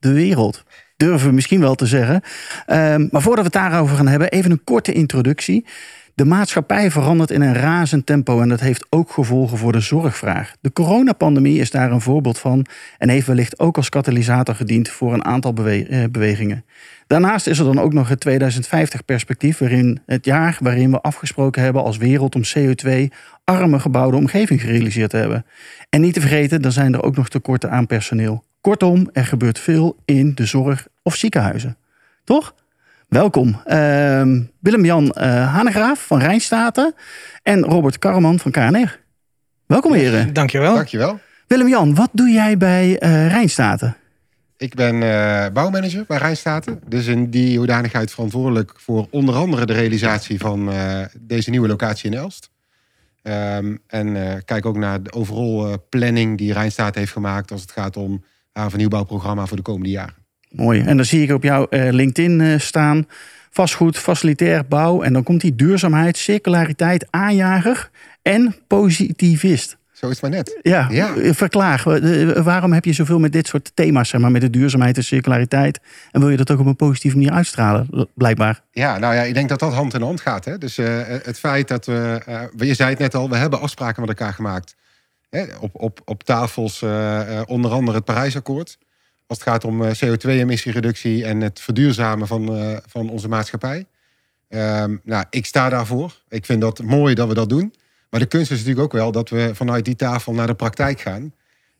de wereld. Durven we misschien wel te zeggen. Um, maar voordat we het daarover gaan hebben, even een korte introductie. De maatschappij verandert in een razend tempo en dat heeft ook gevolgen voor de zorgvraag. De coronapandemie is daar een voorbeeld van en heeft wellicht ook als katalysator gediend voor een aantal bewe bewegingen. Daarnaast is er dan ook nog het 2050-perspectief, waarin het jaar waarin we afgesproken hebben als wereld om CO2-arme gebouwde omgeving gerealiseerd te hebben. En niet te vergeten, dan zijn er ook nog tekorten aan personeel. Kortom, er gebeurt veel in de zorg of ziekenhuizen. Toch? Welkom. Uh, Willem-Jan uh, Hanegraaf van Rijnstaten en Robert Karreman van KNR. Welkom heren. Dankjewel. Dankjewel. Willem-Jan, wat doe jij bij uh, Rijnstaten? Ik ben uh, bouwmanager bij Rijnstaten. Dus in die hoedanigheid verantwoordelijk voor onder andere de realisatie van deze nieuwe locatie in Elst. Um, en kijk ook naar de overal planning die Rijnstaten heeft gemaakt als het gaat om vernieuwbouwprogramma voor de komende jaren. Mooi. En dan zie ik op jouw uh, LinkedIn uh, staan. Vastgoed, facilitair bouw. En dan komt die duurzaamheid, circulariteit, aanjager en positivist. Zo is het maar net. Ja, ja. verklaar. Waarom heb je zoveel met dit soort thema's, zeg maar, met de duurzaamheid en circulariteit? En wil je dat ook op een positieve manier uitstralen, blijkbaar? Ja, nou ja, ik denk dat dat hand in hand gaat. Hè? Dus uh, het feit dat we, uh, je zei het net al, we hebben afspraken met elkaar gemaakt. Op, op, op tafels, uh, onder andere het Parijsakkoord als het gaat om CO2-emissiereductie en het verduurzamen van, van onze maatschappij. Um, nou, ik sta daarvoor. Ik vind dat mooi dat we dat doen. Maar de kunst is natuurlijk ook wel dat we vanuit die tafel naar de praktijk gaan.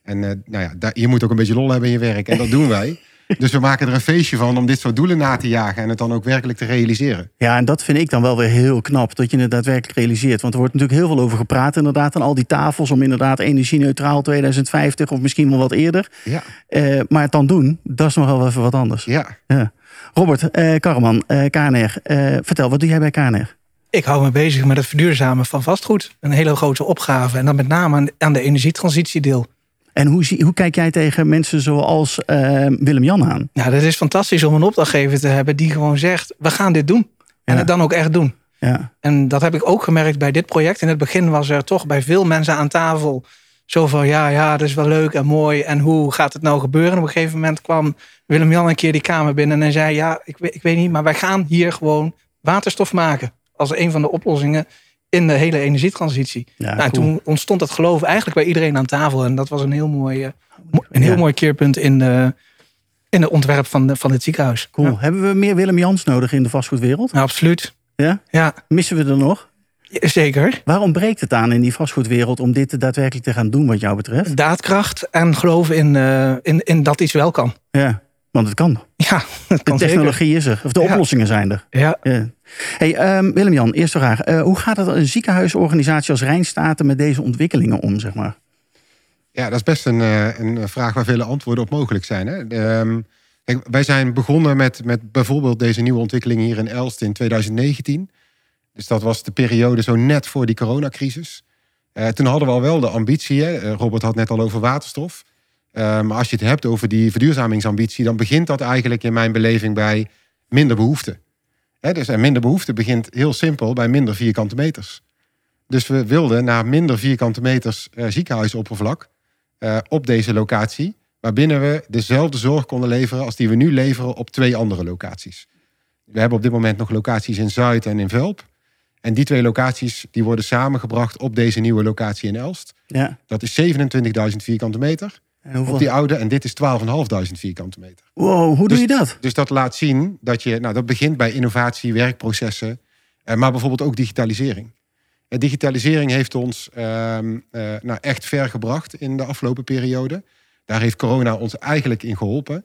En nou ja, daar, je moet ook een beetje lol hebben in je werk. En dat doen wij. Dus we maken er een feestje van om dit soort doelen na te jagen en het dan ook werkelijk te realiseren. Ja, en dat vind ik dan wel weer heel knap, dat je het daadwerkelijk realiseert. Want er wordt natuurlijk heel veel over gepraat, inderdaad, aan al die tafels om inderdaad energie-neutraal 2050 of misschien wel wat eerder. Ja. Uh, maar het dan doen, dat is nog wel even wat anders. Ja. ja. Robert uh, Karreman, uh, KNR, vertel, wat doe jij bij KNR? Ik hou me bezig met het verduurzamen van vastgoed. Een hele grote opgave. En dan met name aan, aan de energietransitiedeel. En hoe, zie, hoe kijk jij tegen mensen zoals uh, Willem-Jan aan? Nou, dat is fantastisch om een opdrachtgever te hebben die gewoon zegt: we gaan dit doen. En het dan ook echt doen. Ja. En dat heb ik ook gemerkt bij dit project. In het begin was er toch bij veel mensen aan tafel zo van: ja, ja, dat is wel leuk en mooi. En hoe gaat het nou gebeuren? En op een gegeven moment kwam Willem-Jan een keer die kamer binnen en zei: ja, ik, ik weet niet, maar wij gaan hier gewoon waterstof maken. Als een van de oplossingen in de hele energietransitie. Ja, nou, cool. Toen ontstond dat geloof eigenlijk bij iedereen aan tafel. En dat was een heel mooi, een heel ja. mooi keerpunt in de, in het ontwerp van, de, van het ziekenhuis. Cool. Ja. Hebben we meer Willem Jans nodig in de vastgoedwereld? Nou, absoluut. Ja? ja? Missen we er nog? Zeker. Waarom breekt het aan in die vastgoedwereld om dit daadwerkelijk te gaan doen wat jou betreft? Daadkracht en geloven in, uh, in, in dat iets wel kan. Ja, want het kan. Ja, het kan de technologie zeker. is er. Of de oplossingen zijn er. Ja. Hey, um, Willem-Jan, eerste vraag. Uh, hoe gaat het een ziekenhuisorganisatie als Rijnstaten met deze ontwikkelingen om, zeg maar? Ja, dat is best een, uh, een vraag waar vele antwoorden op mogelijk zijn. Hè? Um, kijk, wij zijn begonnen met, met bijvoorbeeld deze nieuwe ontwikkeling hier in Elst in 2019. Dus dat was de periode zo net voor die coronacrisis. Uh, toen hadden we al wel de ambitie. Hè? Robert had net al over waterstof. Uh, maar als je het hebt over die verduurzamingsambitie, dan begint dat eigenlijk in mijn beleving bij minder behoefte. He, dus en minder behoefte begint heel simpel bij minder vierkante meters. Dus we wilden naar minder vierkante meters uh, ziekenhuisoppervlak uh, op deze locatie, waarbinnen we dezelfde zorg konden leveren als die we nu leveren op twee andere locaties. We hebben op dit moment nog locaties in Zuid en in Velp. En die twee locaties die worden samengebracht op deze nieuwe locatie in Elst. Ja. Dat is 27.000 vierkante meter. En hoeveel- op die oude. En dit is 12.500 vierkante meter. Wow, hoe doe Dus- je dat? Dus dat laat zien dat je, nou dat begint bij innovatie, werkprocessen, eh, maar bijvoorbeeld ook digitalisering. En digitalisering heeft ons ehm, eh, nou echt ver gebracht in de afgelopen periode. Daar heeft corona ons eigenlijk in geholpen.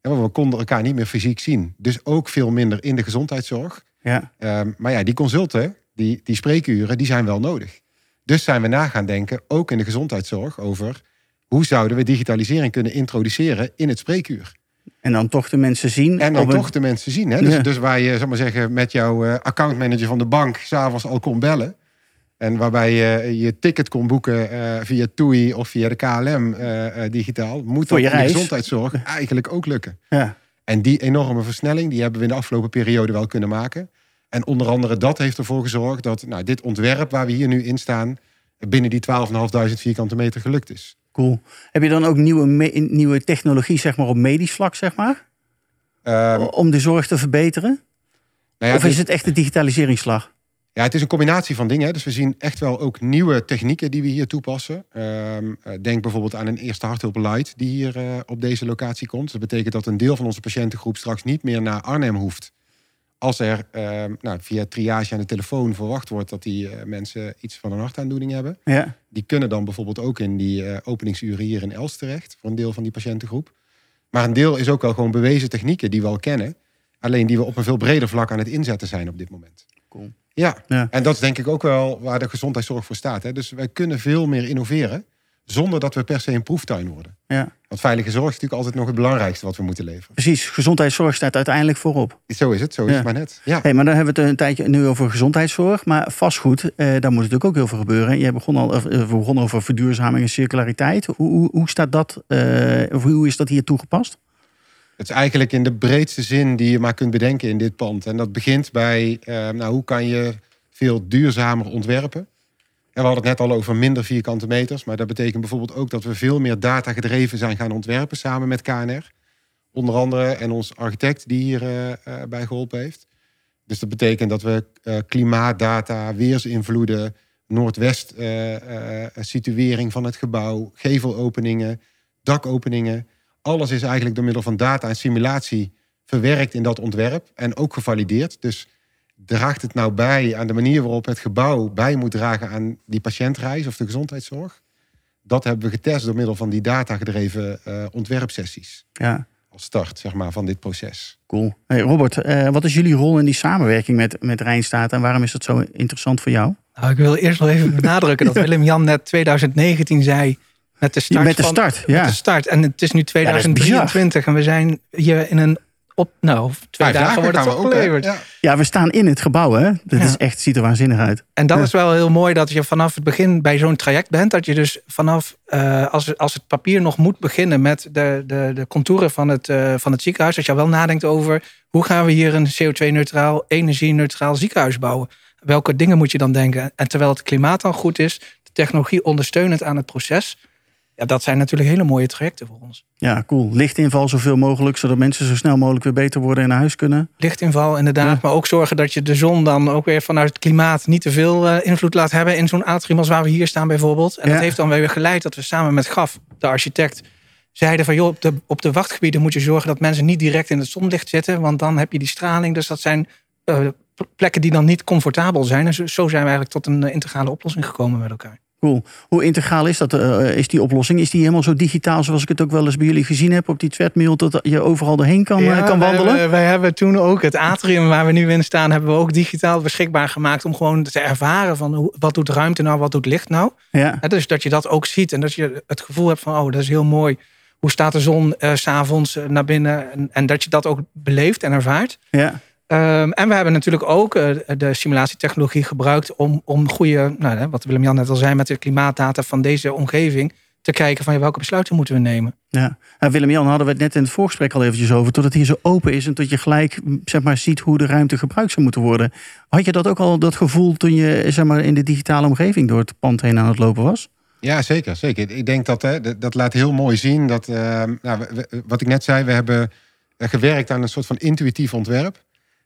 En we konden elkaar niet meer fysiek zien. Dus ook veel minder in de gezondheidszorg. Ja, Ehm, maar ja, die consulten, die, die spreekuren, die zijn wel nodig. Dus zijn we na gaan denken, ook in de gezondheidszorg, over hoe zouden we digitalisering kunnen introduceren in het spreekuur. en dan toch de mensen zien. En dan een- toch de mensen zien. Hè? Dus, Ja. dus waar je, zal maar zeggen, met jouw eh, accountmanager van de bank s'avonds al kon bellen. En waarbij je je ticket kon boeken eh, via TUI of via de KLM eh, eh, digitaal. Moet Voor dat in de gezondheidszorg eigenlijk ook lukken. Ja, En die enorme versnelling, die hebben we in de afgelopen periode wel kunnen maken. En onder andere dat heeft ervoor gezorgd dat nou, dit ontwerp waar we hier nu in staan... binnen die 12.500 vierkante meter gelukt is. Cool. Heb je dan ook nieuwe, nieuwe technologie zeg maar, op medisch vlak, zeg maar? Ehm, om de zorg te verbeteren? nou ja, of is het echt de digitaliseringsslag? Ja, het is een combinatie van dingen. Dus we zien echt wel ook nieuwe technieken die we hier toepassen. Ehm, eh, denk bijvoorbeeld aan een eerste harthulp light die hier eh, op deze locatie komt. Dat betekent dat een deel van onze patiëntengroep straks niet meer naar Arnhem hoeft. Als er ehm, nou, via triage aan de telefoon verwacht wordt dat die eh, mensen iets van een hartaandoening hebben. Ja, Die kunnen dan bijvoorbeeld ook in die eh, openingsuren hier in Els terecht. Voor een deel van die patiëntengroep. Maar een deel is ook wel gewoon bewezen technieken die we al kennen. Alleen die we op een veel breder vlak aan het inzetten zijn op dit moment. Cool. Ja, Ja. en dat is denk ik ook wel waar de gezondheidszorg voor staat. Hè. Dus wij kunnen veel meer innoveren zonder dat we per se een proeftuin worden. ja, Want veilige zorg is natuurlijk altijd nog het belangrijkste wat we moeten leveren. precies. Gezondheidszorg staat uiteindelijk voorop. Zo is het, zo is Ja. het maar net. Ja. Hey, maar dan hebben we het een tijdje nu over gezondheidszorg. Maar vastgoed, eh, daar moet natuurlijk ook heel veel gebeuren. Jij begon al, eh, we begonnen over verduurzaming en circulariteit. Hoe, hoe, hoe staat dat, eh, of hoe is dat hier toegepast? Het is eigenlijk in de breedste zin die je maar kunt bedenken in dit pand. En dat begint bij, eh, nou, hoe kan je veel duurzamer ontwerpen? We hadden het net al over minder vierkante meters. Maar dat betekent bijvoorbeeld ook dat we veel meer data gedreven zijn gaan ontwerpen samen met KNR. Onder andere en ons architect die hierbij bij geholpen heeft. Dus dat betekent dat we eh, klimaatdata, weersinvloeden, noordwest eh, eh, situering van het gebouw, gevelopeningen, dakopeningen. Alles is eigenlijk door middel van data en simulatie verwerkt in dat ontwerp en ook gevalideerd. Dus draagt het nou bij aan de manier waarop het gebouw bij moet dragen aan die patiëntreis of de gezondheidszorg? Dat hebben we getest door middel van die datagedreven eh ontwerpsessies. Ja, Als start zeg maar, van dit proces. cool. Hey, Robert, eh, wat is jullie rol in die samenwerking met, met Rijnstaat en waarom is dat zo interessant voor jou? Nou, ik wil eerst nog even benadrukken dat Willem-Jan net 2019 zei met de start. met de van- start, met ja. de start. En het is nu dat is bizar. 2023 en we zijn hier in een op, nou, twee Vijf dagen wordt het opgeleverd. Ja. Ja, we staan in het gebouw, hè? Dat Ja. is echt, ziet er waanzinnig uit. En dat Ja. is wel heel mooi dat je vanaf het begin bij zo'n traject bent. Dat je dus vanaf, eh, als, als het papier nog moet beginnen met de, de, de contouren van het, eh, van het ziekenhuis. Dat je wel nadenkt over hoe gaan we hier een CO2-neutraal, energie-neutraal ziekenhuis bouwen. Welke dingen moet je dan denken? En terwijl het klimaat dan goed is, de technologie ondersteunend aan het proces. Ja, dat zijn natuurlijk hele mooie trajecten voor ons. Ja, cool. Lichtinval zoveel mogelijk, zodat mensen zo snel mogelijk weer beter worden en naar huis kunnen. Lichtinval inderdaad, Ja. maar ook zorgen dat je de zon dan ook weer vanuit het klimaat niet te veel eh, invloed laat hebben in zo'n atrium als waar we hier staan bijvoorbeeld. En Ja. dat heeft dan weer geleid dat we samen met Gaf, de architect, zeiden van joh, op de, op de wachtgebieden moet je zorgen dat mensen niet direct in het zonlicht zitten, want dan heb je die straling. Dus dat zijn eh, plekken die dan niet comfortabel zijn. En zo, zo zijn we eigenlijk tot een eh, integrale oplossing gekomen met elkaar. Cool. Hoe integraal is dat? eh, is die oplossing? Is die helemaal zo digitaal zoals ik het ook wel eens bij jullie gezien heb op die treadmill, dat je overal doorheen kan, eh, kan wij wandelen? hebben- wij hebben toen ook het atrium waar we nu in staan, hebben we ook digitaal beschikbaar gemaakt om gewoon te ervaren van hoe, wat doet ruimte nou, wat doet licht nou. Ja, dus dat je dat ook ziet en dat je het gevoel hebt van, oh, dat is heel mooi. Hoe staat de zon eh, s s'avonds eh, naar binnen? En, en dat je dat ook beleeft en ervaart. ja. Ehm, en we hebben natuurlijk ook eh, de simulatietechnologie gebruikt om, om goede, nou, hè, wat Willem-Jan net al zei, met de klimaatdata van deze omgeving, te kijken van ja, welke besluiten moeten we nemen. Ja, Nou, Willem-Jan hadden we het net in het voorgesprek al eventjes over. Tot het hier zo open is en tot je gelijk zeg maar, ziet hoe de ruimte gebruikt zou moeten worden. Had je dat ook al, dat gevoel, toen je zeg maar, in de digitale omgeving door het pand heen aan het lopen was? Ja, zeker, zeker. Ik denk dat hè, dat, dat laat heel mooi zien dat, eh, nou, we- we- wat ik net zei, we hebben eh, gewerkt aan een soort van intuïtief ontwerp.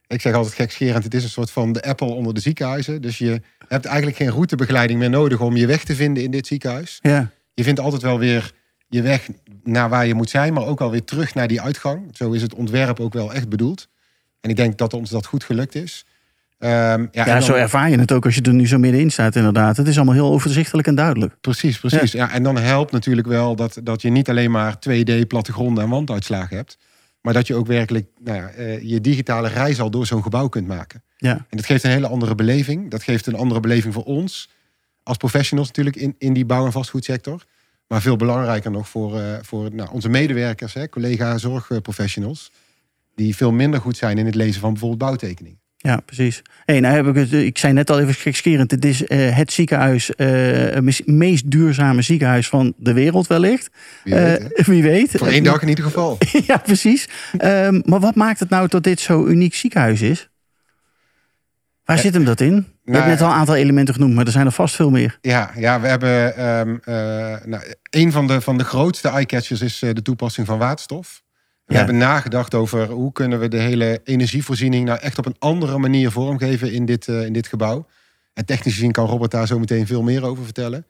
Ik zeg altijd gekscherend, het is een soort van de Apple onder de ziekenhuizen. Dus je hebt eigenlijk geen routebegeleiding meer nodig om je weg te vinden in dit ziekenhuis. Ja, Je vindt altijd wel weer je weg naar waar je moet zijn, maar ook alweer terug naar die uitgang. Zo is het ontwerp ook wel echt bedoeld. En ik denk dat ons dat goed gelukt is. Ehm, ja, en Ja, dan- zo ervaar je het ook als je er nu zo middenin staat, inderdaad. Het is allemaal heel overzichtelijk en duidelijk. Precies, precies. Ja. en dan helpt natuurlijk wel dat, dat je niet alleen maar 2D plattegronden en wanduitslagen hebt. Maar dat je ook werkelijk nou ja, eh, je digitale reis al door zo'n gebouw kunt maken. Ja, En dat geeft een hele andere beleving. Dat geeft een andere beleving voor ons als professionals natuurlijk in, in die bouw- en vastgoedsector. Maar veel belangrijker nog voor, eh, voor nou, onze medewerkers, hè, collega zorgprofessionals. Die veel minder goed zijn in het lezen van bijvoorbeeld bouwtekeningen. Ja precies. Hey, nou heb ik, het, ik zei net al even gekscherend. Het is eh, het ziekenhuis, eh, het mis- meest duurzame ziekenhuis van de wereld wellicht. Wie weet, Eh, wie weet. Voor één dag in ieder geval. ja, precies. Ehm, maar wat maakt het nou dat dit zo'n uniek ziekenhuis is? Waar zit hem dat in? Je nou, hebt net al een aantal elementen genoemd, maar er zijn er vast veel meer. Ja, ja we hebben ehm, eh, nou, een van de, van de grootste eyecatchers is eh, de toepassing van waterstof. We hebben nagedacht over hoe kunnen we de hele energievoorziening nou echt op een andere manier vormgeven in dit, eh, in dit gebouw. En technisch gezien kan Robert daar zo meteen veel meer over vertellen.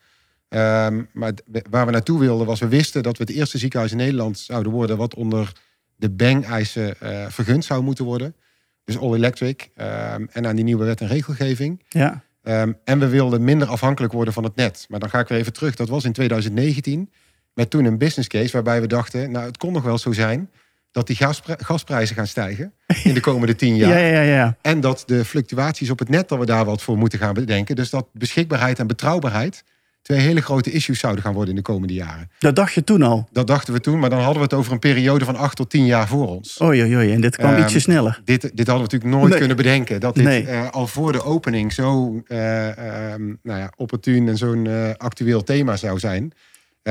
Ehm, maar waar we naartoe wilden was, we wisten dat we het eerste ziekenhuis in Nederland zouden worden wat onder de Bang-eisen eh, vergund zou moeten worden. Dus all electric ehm, en aan die nieuwe wet en regelgeving. Ja, Ehm, en we wilden minder afhankelijk worden van het net. Maar dan ga ik weer even terug. Dat was in 2019. Met toen een business case waarbij we dachten... nou, het kon nog wel zo zijn... dat die gaspri- gasprijzen gaan stijgen in de komende tien jaar. ja, ja, ja. En dat de fluctuaties op het net... dat we daar wat voor moeten gaan bedenken. Dus dat beschikbaarheid en betrouwbaarheid... twee hele grote issues zouden gaan worden in de komende jaren. Dat dacht je toen al. Dat dachten we toen, maar dan hadden we het over een periode van acht tot tien jaar voor ons. Oei, oei, oei. En dit kwam Ehm, ietsje sneller. Dit, dit hadden we natuurlijk nooit Nee. kunnen bedenken. Dat dit Nee. eh, al voor de opening zo eh, ehm, nou ja, opportun en zo'n eh, actueel thema zou zijn.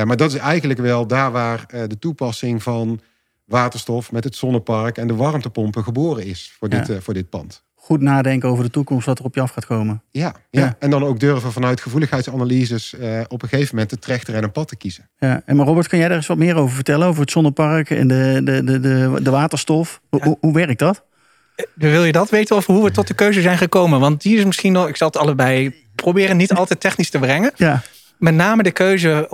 Maar dat is eigenlijk wel daar waar de toepassing van waterstof met het zonnepark en de warmtepompen geboren is voor dit, eh, voor dit pand. Goed nadenken over de toekomst, wat er op je af gaat komen. Ja, ja. Ja. en dan ook durven vanuit gevoeligheidsanalyses eh, op een gegeven moment de trechter en een pad te kiezen. Ja. En maar Robert, kan jij daar eens wat meer over vertellen? Over het zonnepark en de, de, de, de, de waterstof? Hoe, hoe, hoe werkt dat? Wil je dat weten of hoe we tot de keuze zijn gekomen? Want die is misschien nog, ik zal het allebei proberen niet altijd technisch te brengen. Ja, Met name de keuze,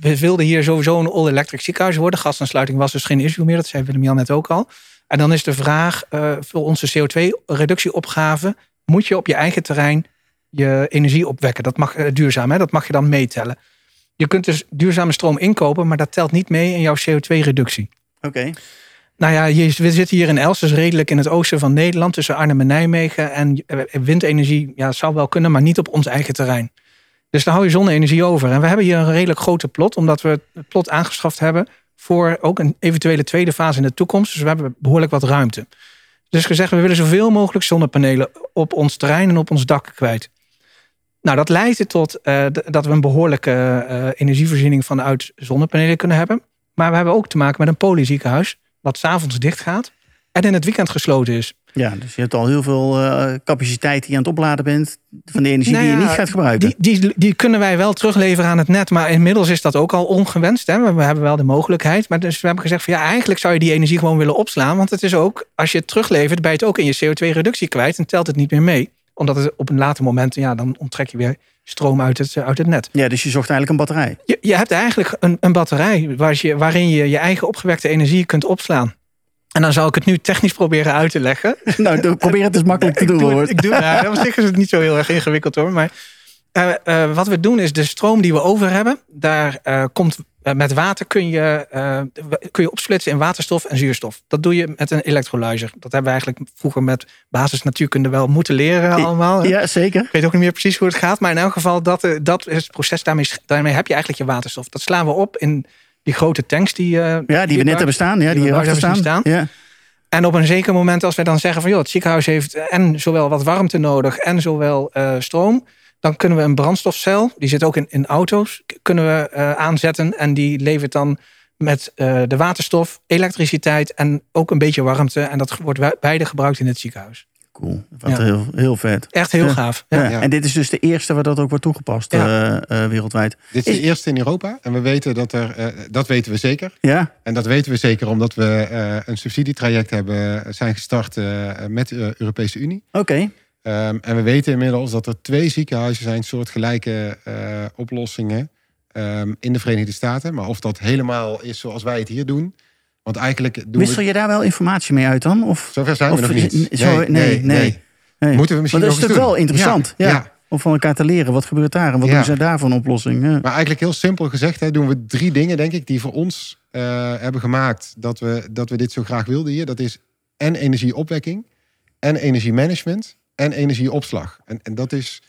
we wilden hier sowieso een all-electric ziekenhuis worden. Gasaansluiting was dus geen issue meer, dat zei Willem-Jan net ook al. En dan is de vraag eh, voor onze CO2-reductieopgave, moet je op je eigen terrein je energie opwekken? Dat mag eh, duurzaam, hè? dat mag je dan meetellen. Je kunt dus duurzame stroom inkopen, maar dat telt niet mee in jouw CO2-reductie. oké. Nou ja, je- we zitten hier in Els, dus redelijk in het oosten van Nederland, tussen Arnhem en Nijmegen. En eh, windenergie ja, zou wel kunnen, maar niet op ons eigen terrein. Dus daar hou je zonne-energie over. En we hebben hier een redelijk grote plot, omdat we het plot aangeschaft hebben voor ook een eventuele tweede fase in de toekomst. Dus we hebben behoorlijk wat ruimte. Dus gezegd, we willen zoveel mogelijk zonnepanelen op ons terrein en op ons dak kwijt. Nou, dat leidt er tot eh, dat we een behoorlijke eh, energievoorziening vanuit zonnepanelen kunnen hebben. Maar we hebben ook te maken met een polyziekenhuis, wat s'avonds dicht gaat en in het weekend gesloten is. Ja, dus je hebt al heel veel eh, capaciteit die je aan het opladen bent van de energie Nou die je ja, niet gaat gebruiken. Die, die, die kunnen wij wel terugleveren aan het net, maar inmiddels is dat ook al ongewenst. Hè? We hebben wel de mogelijkheid. Maar dus we hebben gezegd van ja, eigenlijk zou je die energie gewoon willen opslaan. Want het is ook, als je het teruglevert, ben je het ook in je CO2-reductie kwijt en telt het niet meer mee. Omdat het op een later moment, ja, dan onttrek je weer stroom uit het, uit het net. Ja, dus je zocht eigenlijk een batterij. Je, je hebt eigenlijk een, een batterij waar je, waarin je je eigen opgewekte energie kunt opslaan. En dan zou ik het nu technisch proberen uit te leggen. nou, probeer het eens makkelijk te ik doen, doe, het- hoor. ik doe, ja, op zich is het niet zo heel erg ingewikkeld hoor. Maar eh, eh, wat we doen is de stroom die we over hebben, daar eh, komt met water kun je, kun je opsplitsen in waterstof en zuurstof. Dat doe je met een elektrolyzer. Dat hebben we eigenlijk vroeger met basis natuurkunde wel moeten leren allemaal. Ja, zeker. Ik weet ook niet meer precies hoe het gaat. Maar in elk geval, dat, dat is het proces. Daarmee, daarmee heb je eigenlijk je waterstof. Dat slaan we op in die grote tanks die, eh, Ja, die we net hebben staan. Ja, die buiten staan. Ja. en op een zeker moment, als wij dan zeggen van joh, het ziekenhuis heeft en zowel wat warmte nodig en zowel eh, stroom, dan kunnen we een brandstofcel, die zit ook in, in auto's, kunnen we eh, aanzetten en die levert dan met de waterstof, elektriciteit en ook een beetje warmte. En dat wordt beide gebruikt in het ziekenhuis. Cool. Wat Ja. heel, heel vet. Echt heel Ja. gaaf. Ja. En dit is dus de eerste waar dat ook wordt toegepast Ja. eh, eh, wereldwijd. Dit is Is- de eerste in Europa en we weten dat er, eh, dat weten we zeker. Ja, En dat weten we zeker omdat we eh, een subsidietraject hebben, zijn gestart eh, met de Europese Unie. oké. Ehm, en we weten inmiddels dat er twee ziekenhuizen zijn, soortgelijke eh oplossingen, ehm, in de Verenigde Staten. Maar of dat helemaal is zoals wij het hier doen. Want eigenlijk doen Wissel we... je daar wel informatie mee uit dan? Of, Zover zijn we nog niet. Zo, nee, nee, nee. nee. Moeten we misschien Maar dat is toch wel interessant. Ja, ja. Om van elkaar te leren. Wat gebeurt daar en wat Ja. doen ze daar voor een oplossing? Ja. Maar eigenlijk heel simpel gezegd hè, doen we drie dingen, denk ik, die voor ons eh, hebben gemaakt dat we, dat we dit zo graag wilden hier. Dat is en energieopwekking, en energiemanagement, en energieopslag. En, en dat is,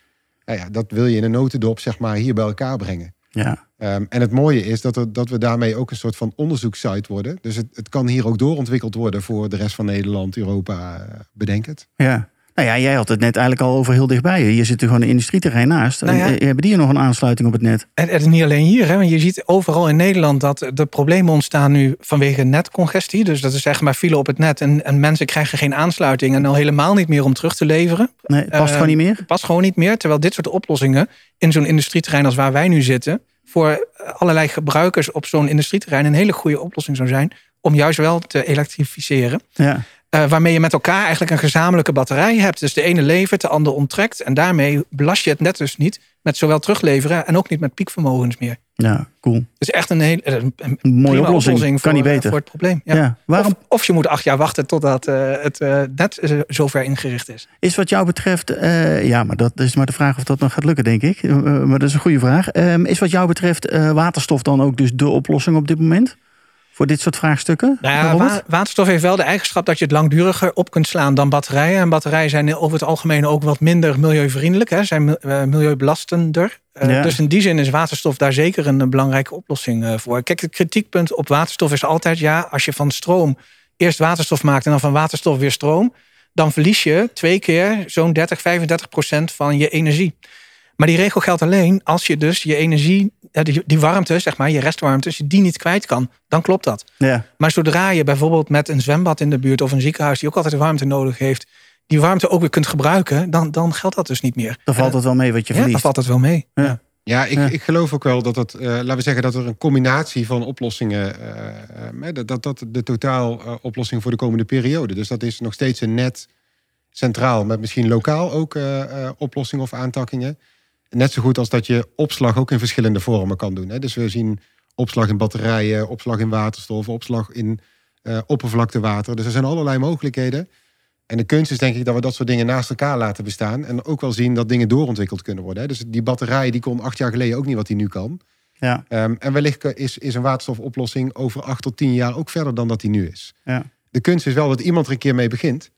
nou ja, dat wil je in een notendop, zeg maar, hier bij elkaar brengen. Ja. Ehm, en het mooie is dat, er, dat we daarmee ook een soort van onderzoekssite worden. Dus het, het kan hier ook doorontwikkeld worden voor de rest van Nederland, Europa, eh, bedenk het. ja. Nou ja, jij had het net eigenlijk al over heel dichtbij. je. Hier zit er gewoon een industrieterrein naast. Nou ja. En, eh, hebben die nog een aansluiting op het net? En het is niet alleen hier, hè, want je ziet overal in Nederland dat de problemen ontstaan nu vanwege netcongestie. Dus dat is zeg maar file op het net en, en mensen krijgen geen aansluiting en al helemaal niet meer om terug te leveren. Nee, het past Eh, gewoon niet meer? Past gewoon niet meer. Terwijl dit soort oplossingen in zo'n industrieterrein als waar wij nu zitten, voor allerlei gebruikers op zo'n industrieterrein een hele goede oplossing zou zijn om juist wel te elektrificeren. Ja. Eh, waarmee je met elkaar eigenlijk een gezamenlijke batterij hebt. Dus de ene levert, de ander onttrekt. En daarmee belast je het net dus niet met zowel terugleveren en ook niet met piekvermogens meer. ja, cool. Dus echt een hele een, een mooie oplossing. oplossing kan voor, niet eh, beter. voor het probleem. Ja. ja. Waarom Of, of je moet acht jaar wachten totdat eh, het eh, net eh, zover ingericht is. is wat jou betreft... eh, ja, maar dat is maar de vraag of dat nog gaat lukken, denk ik. Eh, maar dat is een goede vraag. Ehm, is wat jou betreft eh, waterstof dan ook dus de oplossing op dit moment? Voor dit soort vraagstukken? Nou wa- waterstof heeft wel de eigenschap dat je het langduriger op kunt slaan dan batterijen. En batterijen zijn over het algemeen ook wat minder milieuvriendelijk. Hè, zijn eh, milieubelastender. Eh, Ja. Dus in die zin is waterstof daar zeker een belangrijke oplossing eh, voor. Kijk, het kritiekpunt op waterstof is altijd... ja, als je van stroom eerst waterstof maakt en dan van waterstof weer stroom... dan verlies je twee keer zo'n 30, 35 procent van je energie. Maar die regel geldt alleen als je dus je energie, eh, die, warmte, zeg maar, je restwarmte, als je die niet kwijt kan, dan klopt dat. Ja, Maar zodra je bijvoorbeeld met een zwembad in de buurt of een ziekenhuis die ook altijd warmte nodig heeft, die warmte ook weer kunt gebruiken, dan, dan geldt dat dus niet meer. dan valt het wel mee wat je ja, dan verliest. valt het wel mee. Ja. Ja, ik, Ja. ik geloof ook wel dat het, eh, laten we zeggen, dat er een combinatie van oplossingen, eh, eh, dat, dat dat de totaal eh, oplossing voor de komende periode. Dus dat is nog steeds een net centraal, met misschien lokaal ook eh, eh, oplossingen of aantakkingen. Net zo goed als dat je opslag ook in verschillende vormen kan doen. Hè. Dus we zien opslag in batterijen, opslag in waterstof, opslag in eh, oppervlaktewater. Dus er zijn allerlei mogelijkheden. En de kunst is denk ik dat we dat soort dingen naast elkaar laten bestaan. En ook wel zien dat dingen doorontwikkeld kunnen worden. Hè. Dus die batterij die kon acht jaar geleden ook niet wat die nu kan. Ja, Ehm, en wellicht is, is een waterstofoplossing over acht tot tien jaar ook verder dan dat die nu is. ja. De kunst is wel dat iemand er een keer mee begint.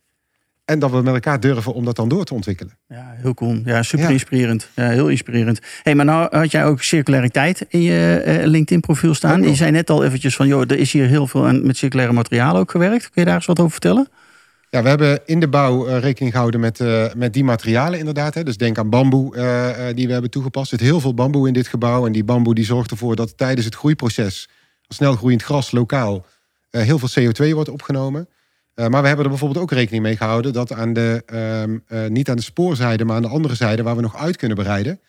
En dat we met elkaar durven om dat dan door te ontwikkelen. Ja, heel cool. Ja, super Ja. inspirerend. Ja, heel inspirerend. hey, maar nou had jij ook circulariteit in je eh, LinkedIn-profiel staan. Je zei net al eventjes van, joh, er is hier heel veel aan met circulaire materialen ook gewerkt. Kun je daar eens wat over vertellen? Ja, we hebben in de bouw eh, rekening gehouden met, eh, met die materialen inderdaad. Hè. Dus denk aan bamboe die we hebben toegepast. Er zit heel veel bamboe in dit gebouw. En die bamboe die zorgt ervoor dat tijdens het groeiproces... snel groeiend gras lokaal heel veel CO2 wordt opgenomen. Eh, maar we hebben er bijvoorbeeld ook rekening mee gehouden... dat aan de, ehm, eh, niet aan de spoorzijde, maar aan de andere zijde... waar we nog uit kunnen bereiden...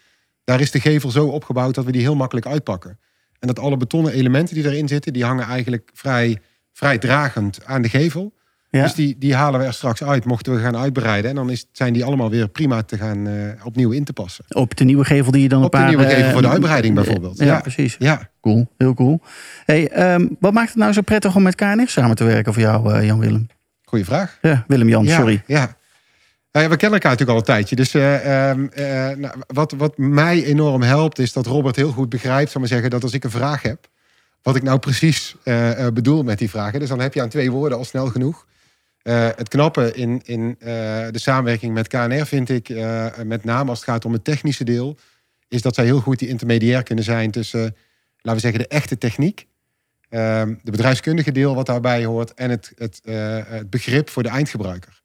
daar is de gevel zo opgebouwd dat we die heel makkelijk uitpakken. En dat alle betonnen elementen die erin zitten... die hangen eigenlijk vrij, vrij dragend aan de gevel... Ja. Dus die, die halen we er straks uit, mochten we gaan uitbreiden. En dan is, zijn die allemaal weer prima te gaan eh, opnieuw in te passen. Op de nieuwe gevel die je dan Op een de paar... nieuwe gevel voor de uitbreiding bijvoorbeeld. Ja, Ja. precies. Ja, Cool, heel cool. Hey, ehm, wat maakt het nou zo prettig om met KNR samen te werken voor jou, Jan-Willem? Goeie vraag. Ja, Willem-Jan, ja, sorry. Ja. Nou ja, we kennen elkaar natuurlijk al een tijdje. Dus eh, ehm, eh, nou, wat, wat mij enorm helpt, is dat Robert heel goed begrijpt, zal maar zeggen, dat als ik een vraag heb, wat ik nou precies eh, bedoel met die vragen. Dus dan heb je aan twee woorden al snel genoeg. Het knappe in, in de samenwerking met KNR vind ik, met name als het gaat om het technische deel, is dat zij heel goed die intermediair kunnen zijn tussen, laten we zeggen, de echte techniek, de bedrijfskundige deel wat daarbij hoort en het, het, eh, het begrip voor de eindgebruiker.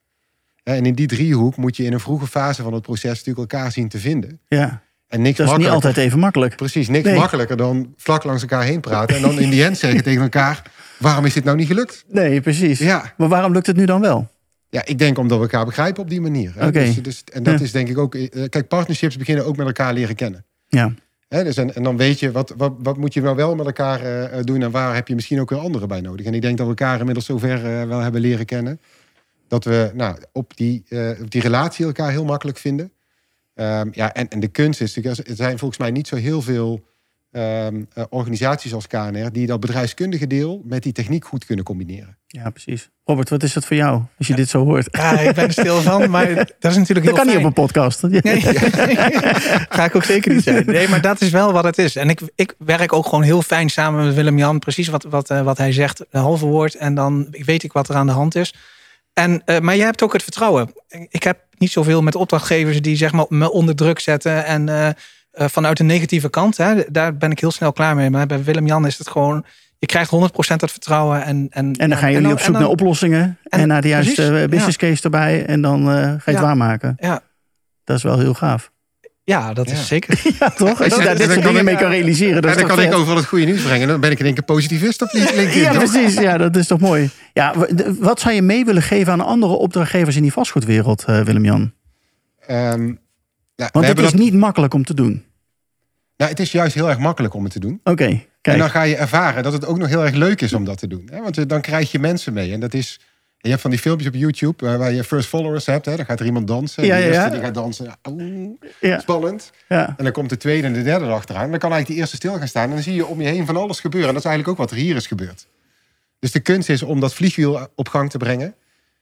En in die driehoek moet je in een vroege fase van het proces natuurlijk elkaar zien te vinden. Ja, En niks dat is niet altijd even makkelijk. Precies, niks Nee. makkelijker dan vlak langs elkaar heen praten. En dan in die end zeggen tegen elkaar: waarom is dit nou niet gelukt? Nee, precies. Ja, Maar waarom lukt het nu dan wel? ja ik denk omdat we elkaar begrijpen op die manier. hè. Oké. Dus, dus, en dat Ja. is denk ik ook. eh, Kijk, partnerships beginnen ook met elkaar leren kennen. Ja, Dus en, en dan weet je, wat, wat, wat moet je nou wel met elkaar eh, eh, doen en waar heb je misschien ook weer anderen bij nodig. En ik denk dat we elkaar inmiddels zover eh, wel hebben leren kennen. Dat we nou, op, die, op die relatie elkaar heel makkelijk vinden. Ehm, ja, en, en de kunst is er zijn volgens mij niet zo heel veel ehm, eh, organisaties als KNR die dat bedrijfskundige deel met die techniek goed kunnen combineren. Ja, precies. Robert, wat is dat voor jou als je dit zo hoort? Ja, ik ben er stil van, maar dat is natuurlijk heel Dat kan niet op een podcast. Nee, ga ik ook zeker niet zijn. Nee, maar dat is wel wat het is. En ik, ik werk ook gewoon heel fijn samen met Willem-Jan. Precies wat, wat, eh, wat hij zegt, een halve woord. En dan weet ik wat er aan de hand is. En, eh, maar jij hebt ook het vertrouwen. Ik heb niet zoveel met opdrachtgevers die zeg maar, me onder druk zetten. En eh, eh, vanuit de negatieve kant, hè, daar ben ik heel snel klaar mee. Maar bij Willem-Jan is het gewoon... Je krijgt 100% het vertrouwen. En, en, En dan gaan jullie en op zoek dan- naar oplossingen. En, en- naar de juiste precies, eh, business case erbij. En dan eh, ga je het Ja. waarmaken. Ja, Dat is wel heel gaaf. ja, dat Ja. is zeker. Ja, toch? Als je daar dit soort dingen ik- mee kan realiseren. Dat en dan kan ik overal het goede nieuws brengen. Dan ben ik in één keer positief is op LinkedIn. Ja, precies. Ja, dat is toch mooi. Ja, wat zou je mee willen geven aan andere opdrachtgevers in die vastgoedwereld, eh, Willem-Jan? Ehm, Want het is dat- niet makkelijk om te doen. nou, het is juist heel erg makkelijk om het te doen. Oké, En dan ga je ervaren dat het ook nog heel erg leuk is om dat te doen. Hè? Want eh, dan krijg je mensen mee. En dat is. Je hebt van die filmpjes op YouTube eh, waar je first followers hebt. Hè? Dan gaat er iemand dansen. Ja, de eerste ja. die gaat dansen. ja, oeh, Ja, spannend. ja. En dan komt de tweede en de derde erachteraan. Dan kan eigenlijk de eerste stil gaan staan. En dan zie je om je heen van alles gebeuren. En dat is eigenlijk ook wat er hier is gebeurd. Dus de kunst is om dat vliegwiel op gang te brengen.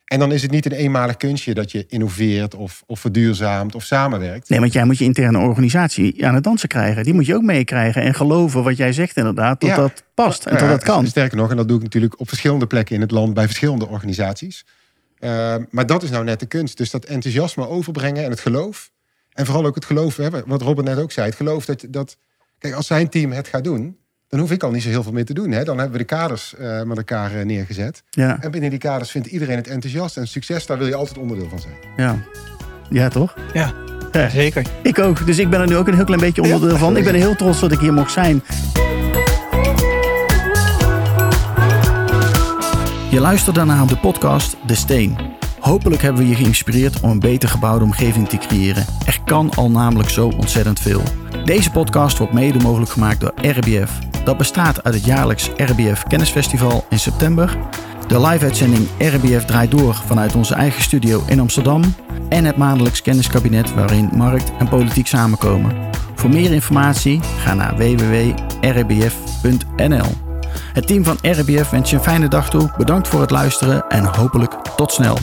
En dan is het niet een eenmalig kunstje dat je innoveert of, of verduurzaamt of samenwerkt. Nee, want jij moet je interne organisatie aan het dansen krijgen. Die moet je ook meekrijgen. En geloven wat jij zegt inderdaad, dat Ja. dat past en Nou dat dat kan. Sterker nog, en dat doe ik natuurlijk op verschillende plekken in het land bij verschillende organisaties. Uh, maar dat is nou net de kunst. Dus dat enthousiasme overbrengen en het geloof. En vooral ook het geloof, hè, wat Robert net ook zei. Het geloof dat, dat. Kijk, als zijn team het gaat doen, dan hoef ik al niet zo heel veel meer te doen. Hè. Dan hebben we de kaders uh, met elkaar uh, neergezet. Ja, En binnen die kaders vindt iedereen het enthousiast. En succes, daar wil je altijd onderdeel van zijn. ja. Ja, toch? Ja, Ja. zeker. Ik ook. Dus ik ben er nu ook een heel klein beetje onderdeel van. Ik ben heel trots dat ik hier mocht zijn. Je luisterde naar de podcast De Steen. Hopelijk hebben we je geïnspireerd om een beter gebouwde omgeving te creëren. Er kan al namelijk zo ontzettend veel. Deze podcast wordt mede mogelijk gemaakt door RBF. Dat bestaat uit het jaarlijks RBF Kennisfestival in september, de live-uitzending RBF draait door vanuit onze eigen studio in Amsterdam en het maandelijks kenniskabinet waarin markt en politiek samenkomen. Voor meer informatie ga naar www.rbf.nl. Het team van RBF wens je een fijne dag toe. Bedankt voor het luisteren en hopelijk tot snel.